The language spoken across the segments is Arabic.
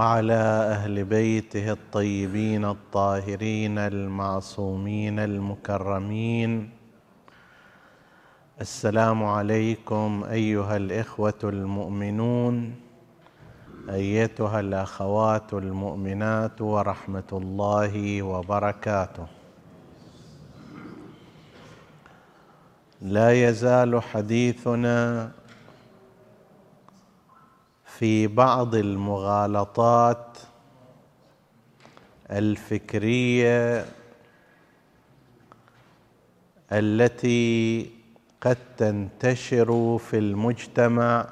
وعلى أهل بيته الطيبين الطاهرين المعصومين المكرمين. السلام عليكم أيها الإخوة المؤمنون أيتها الأخوات المؤمنات ورحمة الله وبركاته. لا يزال حديثنا في بعض المغالطات الفكرية التي قد تنتشر في المجتمع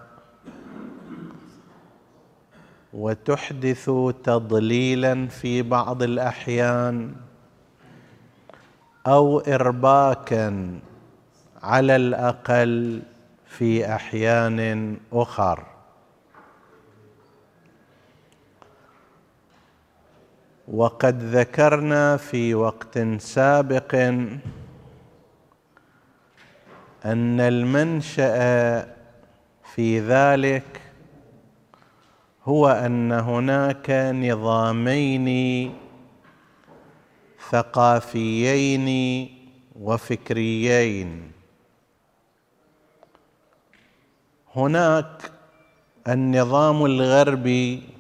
وتحدث تضليلا في بعض الأحيان أو ارباكا على الأقل في أحيان أخر. وقد ذكرنا في وقت سابق أن المنشأ في ذلك هو أن هناك نظامين ثقافيين وفكريين. هناك النظام الغربي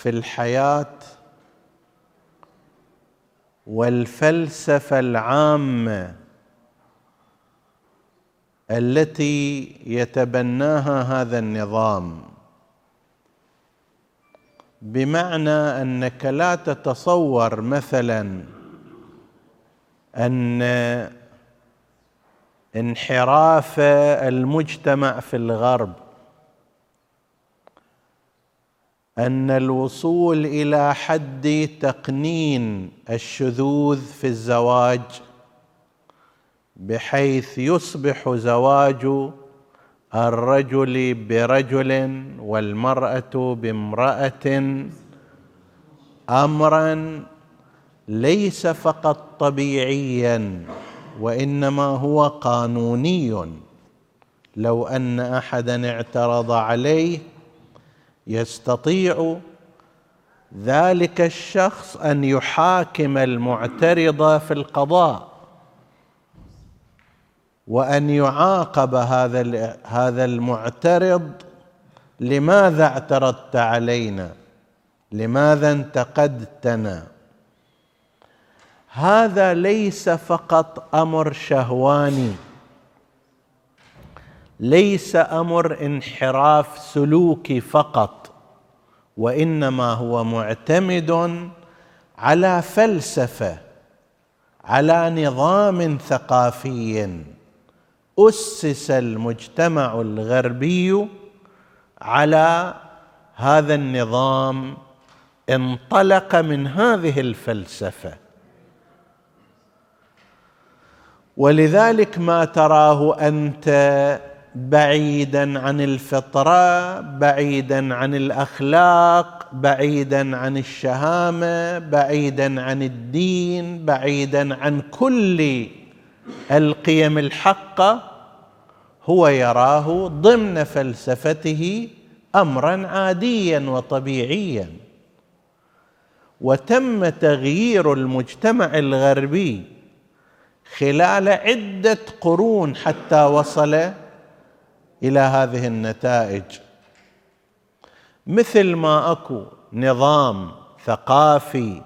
في الحياة والفلسفة العامة التي يتبناها هذا النظام. بمعنى أنك لا تتصور مثلا أن انحراف المجتمع في الغرب أن الوصول إلى حد تقنين الشذوذ في الزواج بحيث يصبح زواج الرجل برجل والمرأة بامرأة امرا ليس فقط طبيعيا وإنما هو قانوني لو أن احدا اعترض عليه يستطيع ذلك الشخص أن يحاكم المعترض في القضاء وأن يعاقب هذا هذا المعترض لماذا اعترضت علينا؟ لماذا انتقدتنا؟ هذا ليس فقط أمر شهواني ليس أمر انحراف سلوكي فقط. وإنما هو معتمد على فلسفة على نظام ثقافي أسس المجتمع الغربي على هذا النظام انطلق من هذه الفلسفة. ولذلك ما تراه أنت بعيدا عن الفطرة بعيدا عن الأخلاق بعيدا عن الشهامة بعيدا عن الدين بعيدا عن كل القيم الحقة هو يراه ضمن فلسفته امرا عاديا وطبيعيا. وتم تغيير المجتمع الغربي خلال عدة قرون حتى وصل إلى هذه النتائج. مثل ما أكو نظام ثقافي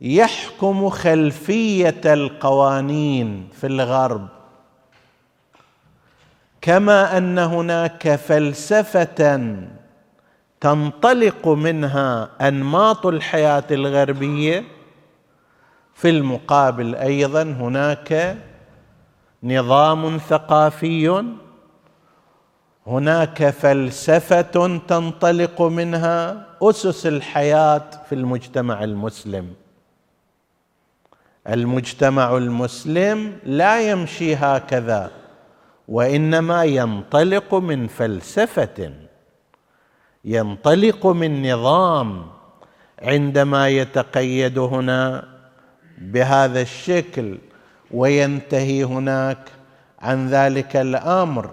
يحكم خلفية القوانين في الغرب كما أن هناك فلسفة تنطلق منها أنماط الحياة الغربية. في المقابل أيضا هناك نظام ثقافي. هناك فلسفة تنطلق منها أسس الحياة في المجتمع المسلم. المجتمع المسلم لا يمشي هكذا وإنما ينطلق من فلسفة. ينطلق من نظام. عندما يتقيد هنا بهذا الشكل وينتهي هناك عن ذلك الأمر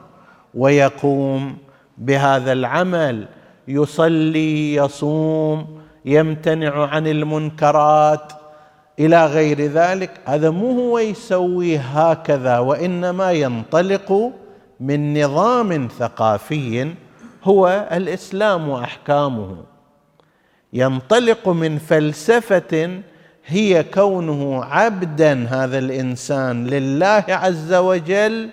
ويقوم بهذا العمل. يصلي يصوم يمتنع عن المنكرات إلى غير ذلك. هذا مو هو يسويه هكذا وإنما ينطلق من نظام ثقافي هو الإسلام وأحكامه. ينطلق من فلسفة هي كونه عبدا هذا الإنسان لله عز وجل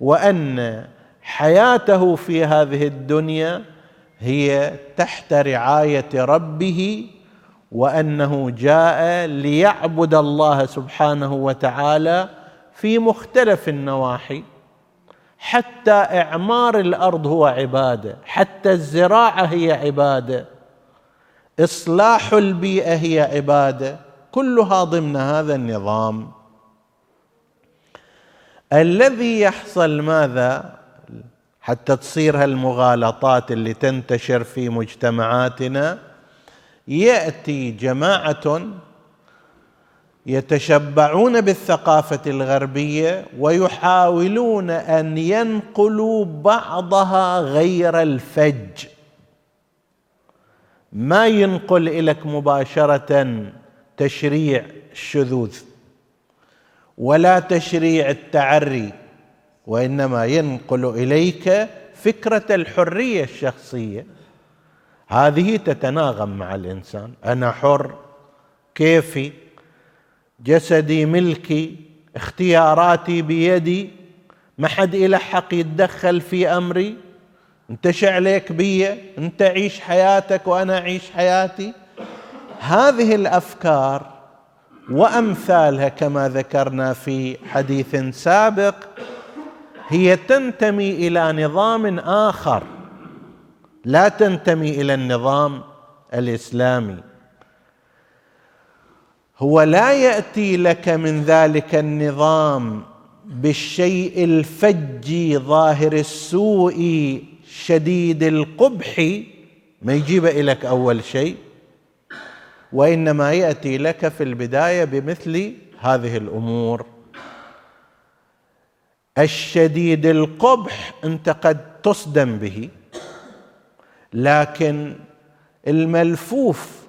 وأن حياته في هذه الدنيا هي تحت رعاية ربه وأنه جاء ليعبد الله سبحانه وتعالى في مختلف النواحي. حتى إعمار الأرض هو عبادة حتى الزراعة هي عبادة. إصلاح البيئة هي عبادة. كلها ضمن هذا النظام. الذي يحصل ماذا؟ حتى تصير هالمغالطات اللي تنتشر في مجتمعاتنا يأتي جماعة يتشبعون بالثقافة الغربية ويحاولون أن ينقلوا بعضها غير الفج. ما ينقل إليك مباشرة تشريع الشذوذ ولا تشريع التعري وإنما ينقل إليك فكرة الحرية الشخصية. هذه تتناغم مع الإنسان. أنا حر كيفي جسدي ملكي اختياراتي بيدي ما حد إله حق يتدخل في أمري. انت عليك بي انت عيش حياتك وأنا أعيش حياتي. هذه الأفكار وأمثالها كما ذكرنا في حديث سابق هي تنتمي إلى نظام آخر لا تنتمي إلى النظام الإسلامي. هو لا يأتي لك من ذلك النظام بالشيء الفجي ظاهر السوء شديد القبح ما يجيب لك أول شيء. وإنما يأتي لك في البداية بمثل هذه الأمور. الشديد القبح أنت قد تصدم به لكن الملفوف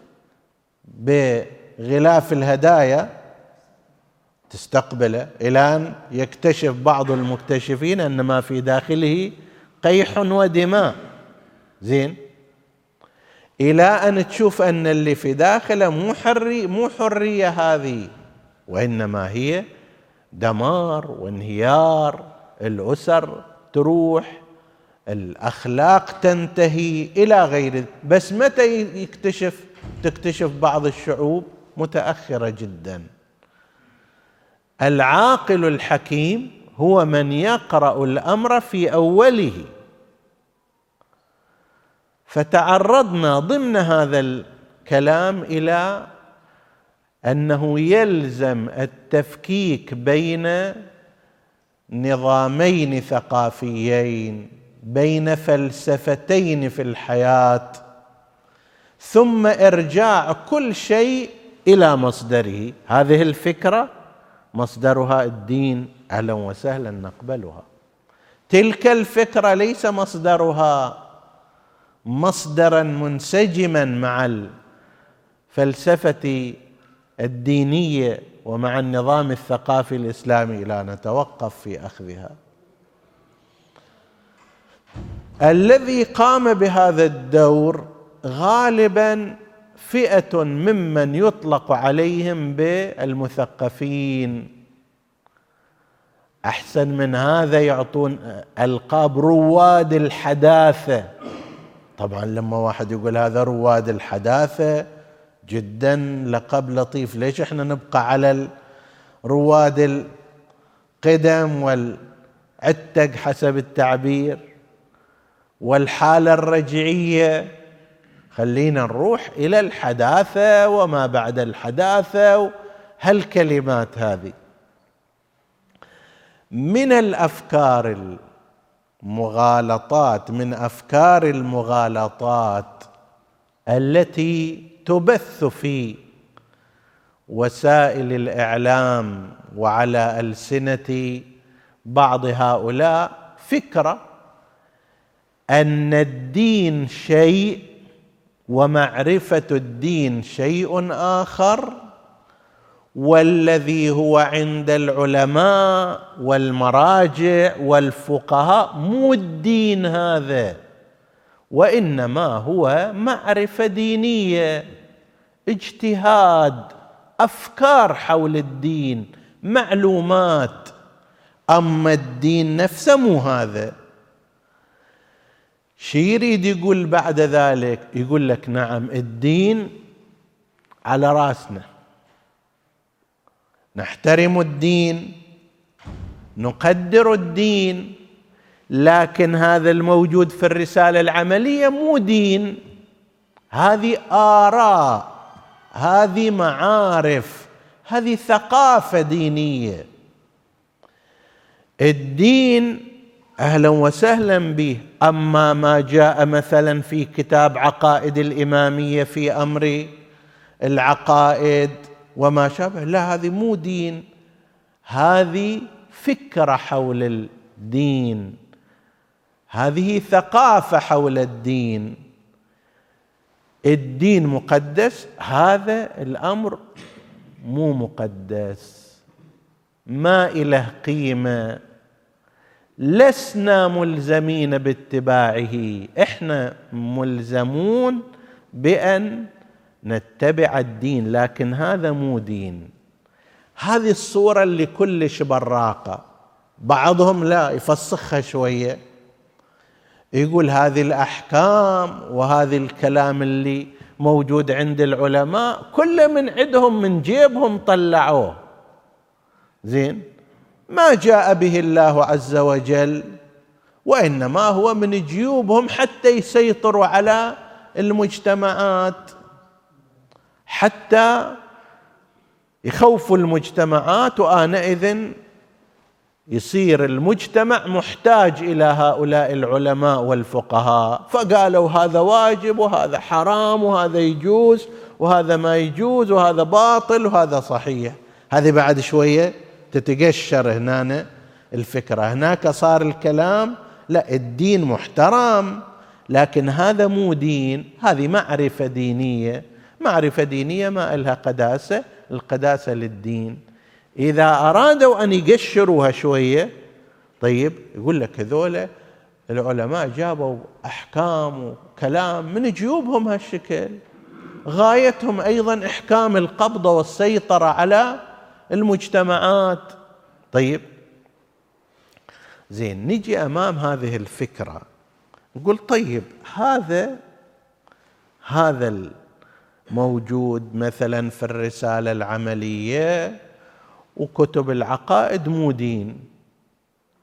ب غلاف الهدايا تستقبله. إلى ان يكتشف بعض المكتشفين أن ما في داخله قيح ودماء. زين؟ إلى أن تشوف أن اللي في داخله مو حري مو حرية هذه. وإنما هي دمار وانهيار الأسر تروح الأخلاق تنتهي إلى غير. بس متى يكتشف؟ تكتشف بعض الشعوب متأخرة جدا. العاقل الحكيم هو من يقرأ الأمر في أوله. فتعرضنا ضمن هذا الكلام إلى أنه يلزم التفكيك بين نظامين ثقافيين بين فلسفتين في الحياة ثم إرجاع كل شيء إلى مصدره. هذه الفكرة مصدرها الدين. أهلا وسهلا نقبلها. تلك الفكرة ليس مصدرها مصدرا منسجما مع الفلسفة الدينية ومع النظام الثقافي الإسلامي لا نتوقف في أخذها. الذي قام بهذا الدور غالبا فئة ممن يطلق عليهم بالمثقفين. أحسن من هذا يعطون ألقاب رواد الحداثة. طبعا لما واحد يقول هذا رواد الحداثة جدا لقب لطيف. ليش إحنا نبقى على رواد القدم والعتق حسب التعبير والحالة الرجعية؟ خلينا نروح إلى الحداثة وما بعد الحداثة هالكلمات هذه من الأفكار المغالطات من أفكار المغالطات التي تبث في وسائل الإعلام وعلى ألسنة بعض هؤلاء فكرة أن الدين شيء ومعرفة الدين شيء آخر والذي هو عند العلماء والمراجع والفقهاء مو الدين هذا. وإنما هو معرفة دينية اجتهاد أفكار حول الدين معلومات. أما الدين نفسه مو هذا. شي يريد يقول بعد ذلك؟ يقول لك نعم الدين على راسنا. نحترم الدين نقدر الدين لكن هذا الموجود في الرسالة العملية مو دين. هذه آراء هذه معارف هذه ثقافة دينية. الدين أهلا وسهلا به. أما ما جاء مثلا في كتاب عقائد الإمامية في أمر العقائد وما شابه. لا هذه مو دين هذه فكرة حول الدين. هذه ثقافة حول الدين. الدين مقدس هذا الأمر مو مقدس. ما إله قيمة. لسنا ملزمين باتباعه. إحنا ملزمون بأن نتبع الدين لكن هذا مو دين. هذه الصورة اللي كلش براقة. بعضهم لا يفسخها شوية. يقول هذه الأحكام وهذه الكلام اللي موجود عند العلماء كله من عندهم من جيبهم طلعوه. زين؟ ما جاء به الله عز وجل وإنما هو من جيوبهم حتى يسيطروا على المجتمعات. حتى يخوفوا المجتمعات وآنئذ يصير المجتمع محتاج إلى هؤلاء العلماء والفقهاء. فقالوا هذا واجب وهذا حرام وهذا يجوز وهذا ما يجوز وهذا باطل وهذا صحيح. هذه بعد شوية تتقشر هنا الفكرة. هناك صار الكلام لا الدين محترم لكن هذا مو دين هذه معرفة دينية. معرفة دينية ما لها قداسة القداسة للدين. إذا أرادوا أن يقشروها شوية طيب يقول لك هذول العلماء جابوا أحكام وكلام من جيوبهم هالشكل. غايتهم أيضا إحكام القبضة والسيطرة على المجتمعات. طيب زين نجي أمام هذه الفكرة. نقول طيب هذا هذا الموجود مثلا في الرسالة العملية وكتب العقائد مو دين.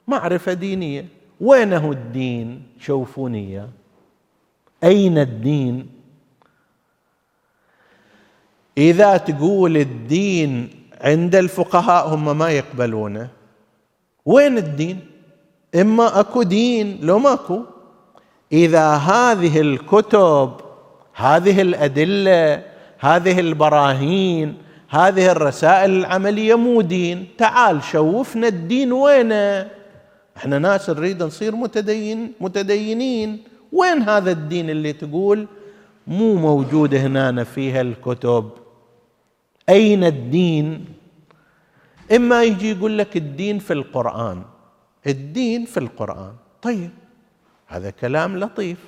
معرفة دينية. وينه الدين؟ شوفوني أين الدين؟ إذا تقول الدين عند الفقهاء هم ما يقبلونه. وين الدين؟ إما أكو دين لو ماكو إذا هذه الكتب هذه الأدلة هذه البراهين هذه الرسائل العملية مو دين. تعال شوفنا الدين وينه؟ إحنا ناس نريد نصير متدين متدينين. وين هذا الدين اللي تقول مو موجود هنا فيها الكتب؟ أين الدين؟ إما يجي يقول لك الدين في القرآن. الدين في القرآن. طيب هذا كلام لطيف.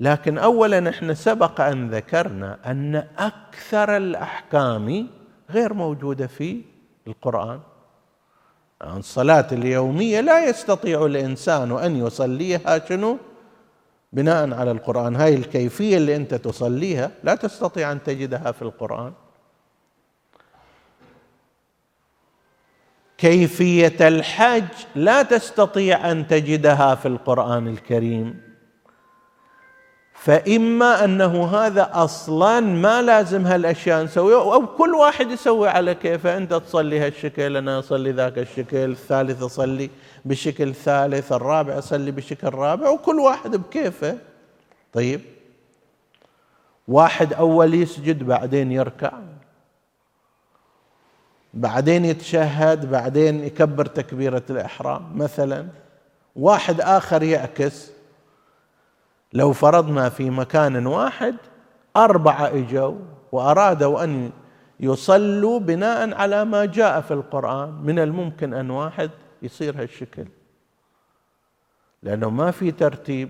لكن اولا إحنا سبق أن ذكرنا أن أكثر الأحكام غير موجودة في القرآن. الصلاه اليومية لا يستطيع الإنسان أن يصليها شنو؟ بناء على القرآن. هاي الكيفية اللي أنت تصليها لا تستطيع أن تجدها في القرآن. كيفية الحج لا تستطيع أن تجدها في القرآن الكريم. فإما أنه هذا أصلا ما لازم هالأشياء نسويها أو كل واحد يسوي على كيفه. أنت تصلي هالشكل أنا أصلي ذاك الشكل الثالث أصلي بشكل ثالث الرابع أصلي بشكل رابع وكل واحد بكيفه. طيب. واحد أول يسجد بعدين يركع. بعدين يتشهد بعدين يكبر تكبيرة الإحرام مثلا. واحد آخر يعكس. لو فرضنا في مكان واحد أربعة إجوا وأرادوا أن يصلوا بناء على ما جاء في القرآن من الممكن أن واحد يصير هالشكل. لأنه ما في ترتيب.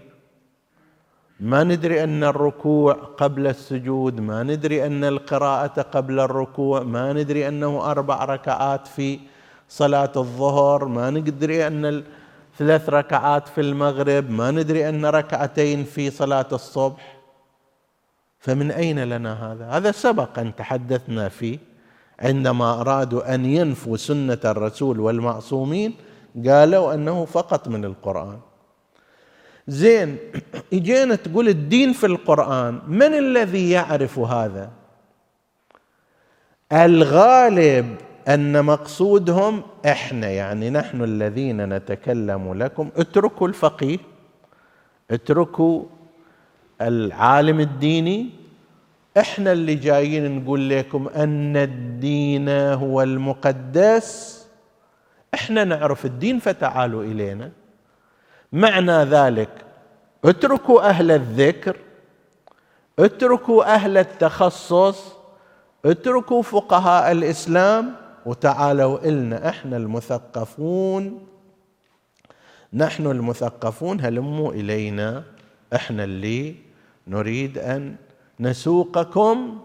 ما ندري أن الركوع قبل السجود ما ندري أن القراءة قبل الركوع ما ندري أنه أربع ركعات في صلاة الظهر ما ندري أن ثلاث ركعات في المغرب ما ندري أن ركعتين في صلاة الصبح. فمن أين لنا هذا؟ هذا سبق أن تحدثنا فيه. عندما أرادوا أن ينفوا سنة الرسول والمعصومين قالوا أنه فقط من القرآن. زين إجينا تقول الدين في القرآن من الذي يعرف هذا؟ الغالب أن مقصودهم إحنا يعني نحن الذين نتكلم لكم. اتركوا الفقيه اتركوا العالم الديني. إحنا اللي جايين نقول لكم أن الدين هو المقدس. إحنا نعرف الدين فتعالوا إلينا. معنى ذلك اتركوا أهل الذكر اتركوا أهل التخصص اتركوا فقهاء الإسلام. وتعالوا إلنا إحنا المثقفون. نحن المثقفون هلموا إلينا؟ إحنا اللي نريد أن نسوقكم.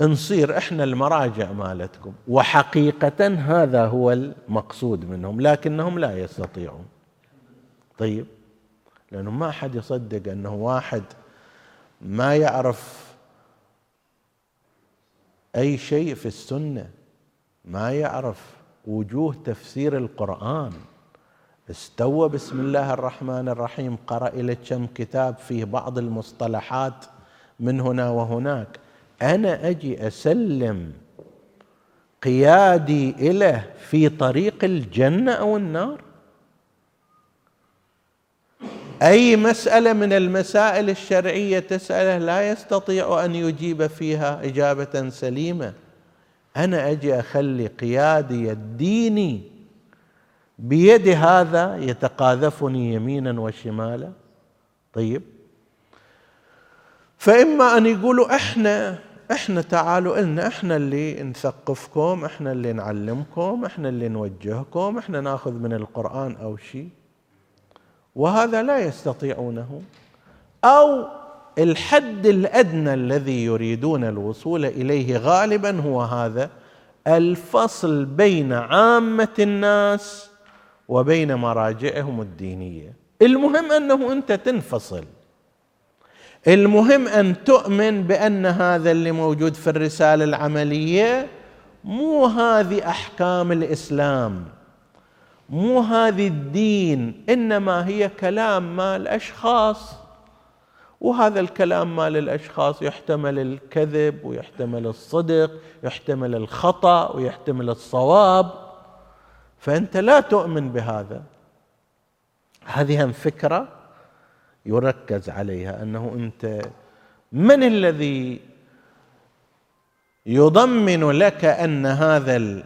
نصير إحنا المراجع مالتكم. وحقيقة هذا هو المقصود منهم لكنهم لا يستطيعون. طيب لأنه ما حد يصدق أنه واحد ما يعرف أي شيء في السنة. ما يعرف وجوه تفسير القرآن. استوى بسم الله الرحمن الرحيم قرأ إلى كم كتاب فيه بعض المصطلحات من هنا وهناك. أنا أجي أسلم قيادي إله في طريق الجنة أو النار؟ أي مسألة من المسائل الشرعية تسأله لا يستطيع أن يجيب فيها إجابة سليمة. أنا أجي أخلي قيادي الديني بيد هذا يتقاذفني يمينا وشمالا؟ طيب. فإما أن يقولوا إحنا إحنا تعالوا لنا إحنا اللي نثقفكم إحنا اللي نعلمكم إحنا اللي نوجهكم إحنا ناخذ من القرآن أو شيء. وهذا لا يستطيعونه. أو الحد الأدنى الذي يريدون الوصول إليه غالبا هو هذا الفصل بين عامة الناس وبين مراجعهم الدينية. المهم أنه أنت تنفصل. المهم أن تؤمن بأن هذا اللي موجود في الرسالة العملية مو هذه أحكام الإسلام مو هذه الدين إنما هي كلام مال أشخاص. وهذا الكلام مال الأشخاص يحتمل الكذب ويحتمل الصدق يحتمل الخطأ ويحتمل الصواب. فأنت لا تؤمن بهذا. هذه فكرة يركز عليها أنه أنت من الذي يضمن لك أن هذا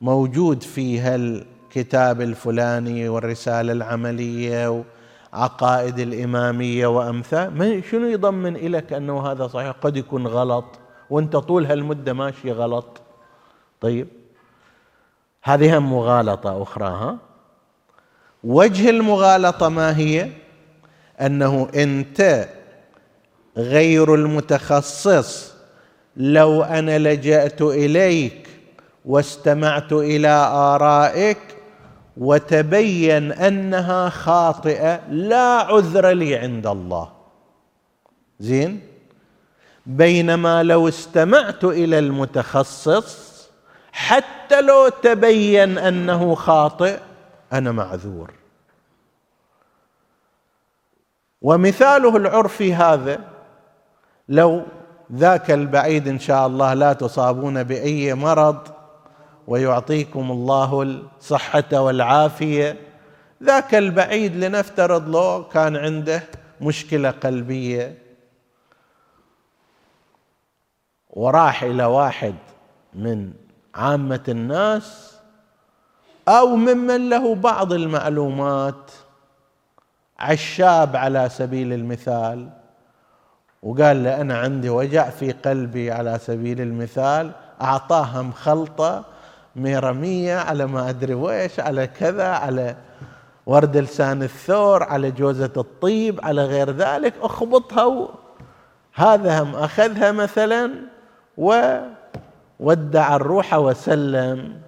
الموجود في هال الكتاب الفلاني والرسالة العملية وعقائد الإمامية وأمثال. شنو يضمن لك أنه هذا صحيح؟ قد يكون غلط وأنت طول هالمدة ماشي غلط. طيب. هذه هم مغالطة أخرى ها؟ وجه المغالطة ما هي؟ أنه أنت غير المتخصص. لو أنا لجأت إليك واستمعت إلى آرائك وتبين أنها خاطئة لا عذر لي عند الله. زين؟ بينما لو استمعت إلى المتخصص حتى لو تبين أنه خاطئ أنا معذور. ومثاله العرفي هذا لو ذاك البعيد إن شاء الله لا تصابون بأي مرض ويعطيكم الله الصحة والعافية. ذاك البعيد لنفترض له كان عنده مشكلة قلبية. وراح إلى واحد من عامة الناس أو ممن له بعض المعلومات عشاب على سبيل المثال. وقال له أنا عندي وجع في قلبي على سبيل المثال اعطاها مخلطه ميرميه على ما أدري ويش على كذا على ورد لسان الثور على جوزة الطيب على غير ذلك أخبطها هذا هم أخذها مثلا وودع الروح وسلم.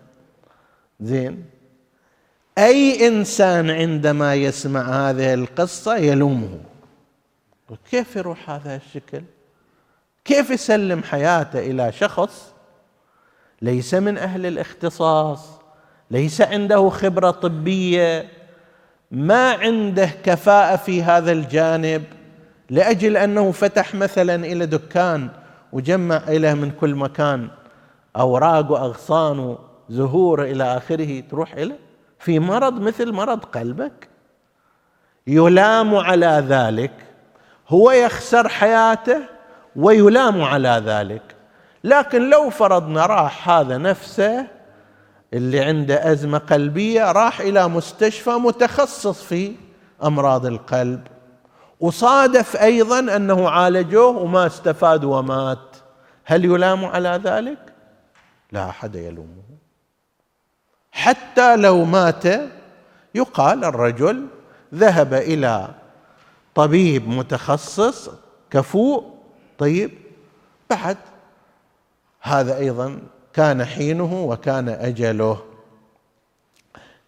زين. أي إنسان عندما يسمع هذه القصة يلومه. كيف يروح هذا الشكل؟ كيف يسلم حياته إلى شخص ليس من أهل الاختصاص ليس عنده خبرة طبية ما عنده كفاءة في هذا الجانب لأجل أنه فتح مثلا إلى دكان وجمع إليه من كل مكان أوراق وأغصان وزهور إلى آخره تروح إليه؟ في مرض مثل مرض قلبك؟ يلام على ذلك هو يخسر حياته ويلام على ذلك. لكن لو فرضنا راح هذا نفسه اللي عنده أزمة قلبية راح إلى مستشفى متخصص في أمراض القلب. وصادف أيضا أنه عالجوه وما استفاد ومات. هل يلام على ذلك؟ لا أحد يلومه. حتى لو مات يقال الرجل ذهب إلى طبيب متخصص كفؤ طيب بعد هذا أيضا كان حينه وكان أجله.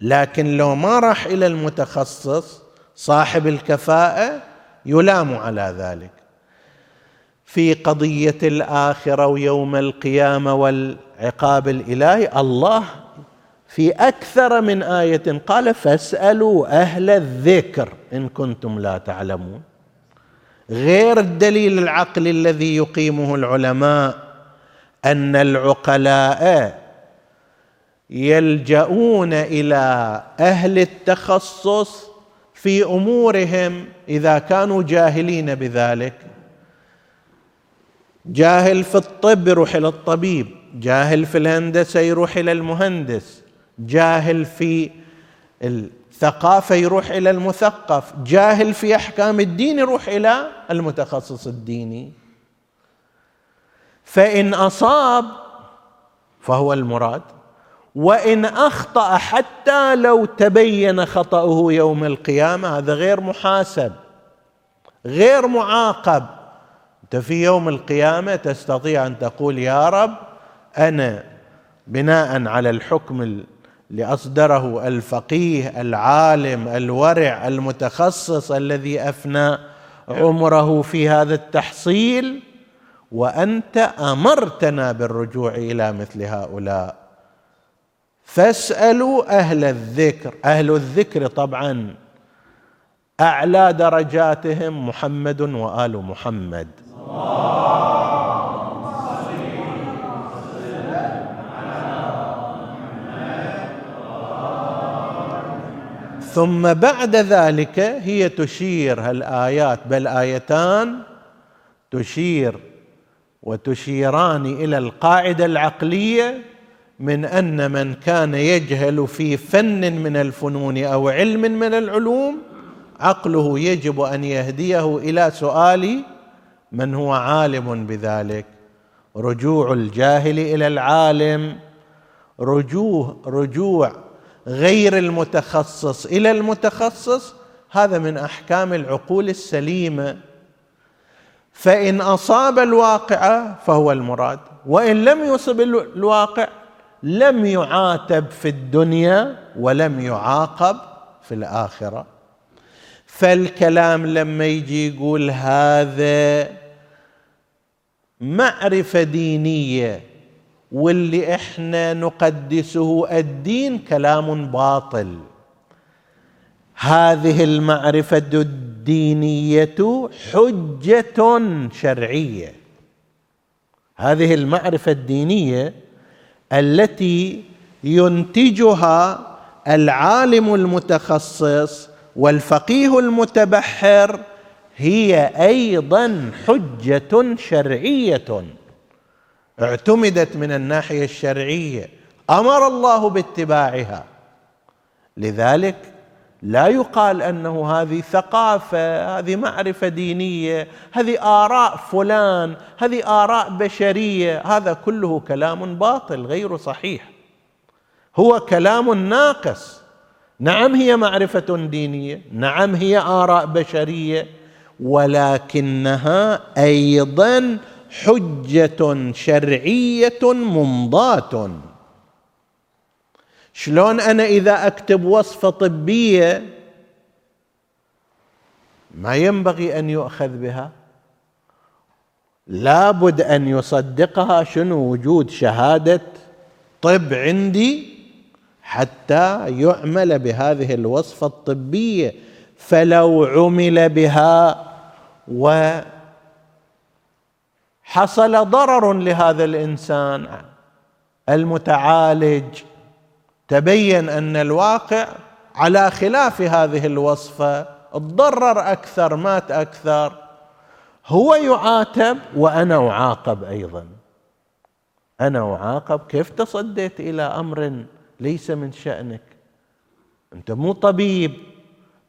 لكن لو ما راح إلى المتخصص صاحب الكفاءة يلام على ذلك. في قضية الآخرة ويوم القيامة والعقاب الإلهي الله في أكثر من آية قال فاسألوا أهل الذكر إن كنتم لا تعلمون. غير الدليل العقلي الذي يقيمه العلماء. أن العقلاء يلجؤون إلى أهل التخصص في أمورهم إذا كانوا جاهلين بذلك. جاهل في الطب يروح إلى الطبيب جاهل في الهندسة يروح إلى المهندس جاهل في الثقافة يروح إلى المثقف جاهل في أحكام الدين يروح إلى المتخصص الديني. فإن أصاب فهو المراد وإن أخطأ حتى لو تبين خطأه يوم القيامة هذا غير محاسب غير معاقب. أنت في يوم القيامة تستطيع أن تقول يا رب أنا بناء على الحكم اللي اصدره الفقيه العالم الورع المتخصص الذي أفنى عمره في هذا التحصيل وأنت أمرتنا بالرجوع إلى مثل هؤلاء. فاسألوا أهل الذكر أهل الذكر طبعا. أعلى درجاتهم محمد وآل محمد. ثم بعد ذلك هي تشير هالآيات بل آيتان تشير وتشيران إلى القاعدة العقلية من أن من كان يجهل في فن من الفنون أو علم من العلوم عقله يجب أن يهديه إلى سؤال من هو عالم بذلك؟ رجوع الجاهل إلى العالم رجوع رجوع غير المتخصص إلى المتخصص هذا من أحكام العقول السليمة. فإن أصاب الواقع فهو المراد وإن لم يصب الواقع لم يعاتب في الدنيا ولم يعاقب في الآخرة. فالكلام لما يجي يقول هذا معرفة دينية واللي إحنا نقدسه الدين كلام باطل. هذه المعرفة الدينية حجة شرعية. هذه المعرفة الدينية التي ينتجها العالم المتخصص والفقيه المتبحر هي أيضا حجة شرعية. اعتمدت من الناحية الشرعية أمر الله باتباعها. لذلك لا يقال أنه هذه ثقافة هذه معرفة دينية هذه آراء فلان هذه آراء بشرية هذا كله كلام باطل غير صحيح. هو كلام ناقص. نعم هي معرفة دينية نعم هي آراء بشرية ولكنها أيضا حجة شرعية ممضاه شلون أنا إذا أكتب وصفه طبية ما ينبغي أن يؤخذ بها؟ لابد أن يصدقها شنو؟ وجود شهادة طب عندي حتى يعمل بهذه الوصفة الطبية. فلو عمل بها وحصل ضرر لهذا الإنسان المتعالج تبين أن الواقع على خلاف هذه الوصفة تضرر أكثر مات أكثر. هو يعاتب وأنا أعاقب أيضا. أنا أعاقب كيف تصديت إلى أمر ليس من شأنك؟ أنت مو طبيب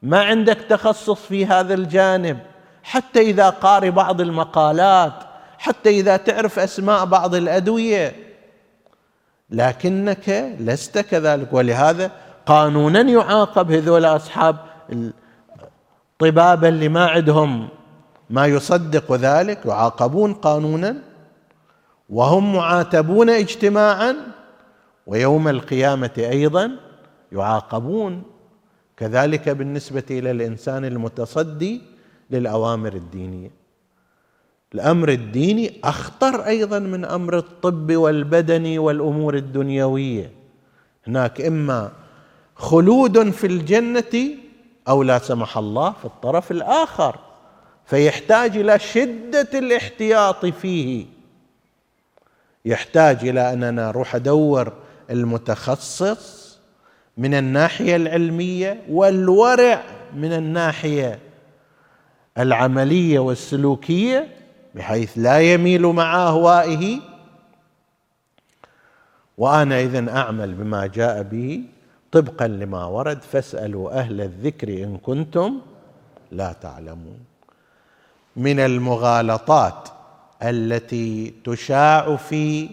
ما عندك تخصص في هذا الجانب. حتى إذا قاري بعض المقالات حتى إذا تعرف أسماء بعض الأدوية لكنك لست كذلك. ولهذا قانونا يعاقب هذول أصحاب الطبابة اللي ما عندهم ما يصدق ذلك يعاقبون قانونا وهم معاتبون اجتماعا ويوم القيامة أيضا يعاقبون. كذلك بالنسبة إلى الإنسان المتصدي للأوامر الدينية. الأمر الديني أخطر أيضا من أمر الطب والبدني والأمور الدنيوية. هناك إما خلود في الجنة أو لا سمح الله في الطرف الآخر فيحتاج إلى شدة الاحتياط فيه. يحتاج إلى ان أنا أروح أدور المتخصص من الناحية العلمية والورع من الناحية العملية والسلوكية بحيث لا يميل مع أهوائه. وأنا اذا أعمل بما جاء به طبقا لما ورد. فاسألوا أهل الذكر إن كنتم لا تعلمون. من المغالطات التي تشاع في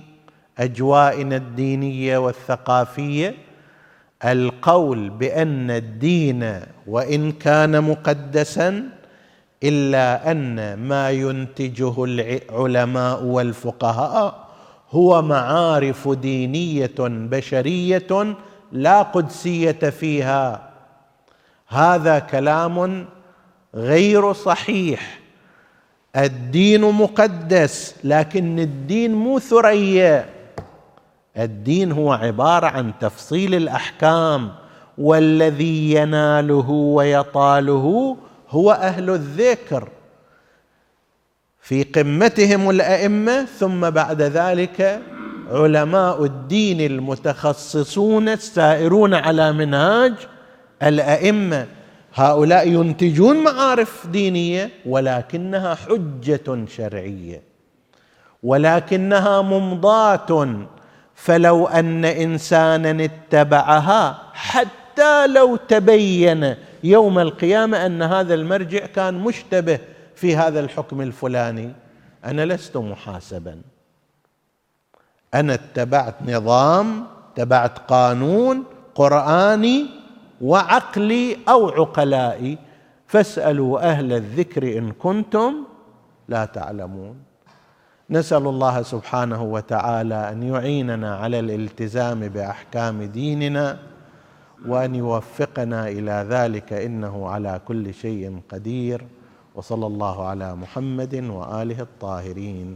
أجوائنا الدينية والثقافية القول بأن الدين وإن كان مقدسا إلا أن ما ينتجه العلماء والفقهاء هو معارف دينية بشرية لا قدسية فيها. هذا كلام غير صحيح. الدين مقدس لكن الدين مو ثريا. الدين هو عبارة عن تفصيل الأحكام والذي يناله ويطاله هو أهل الذكر في قمتهم الأئمة ثم بعد ذلك علماء الدين المتخصصون السائرون على منهاج الأئمة. هؤلاء ينتجون معارف دينية ولكنها حجة شرعية ولكنها ممضاة. فلو أن انسانا اتبعها حتى لو تبين يوم القيامة أن هذا المرجع كان مشتبه في هذا الحكم الفلاني. أنا لست محاسبا. أنا اتبعت نظام اتبعت قانون قرآني وعقلي أو عقلائي. فاسألوا أهل الذكر إن كنتم لا تعلمون. نسأل الله سبحانه وتعالى أن يعيننا على الالتزام بأحكام ديننا. وأن يوفقنا إلى ذلك إنه على كل شيء قدير وصلى الله على محمد وآله الطاهرين.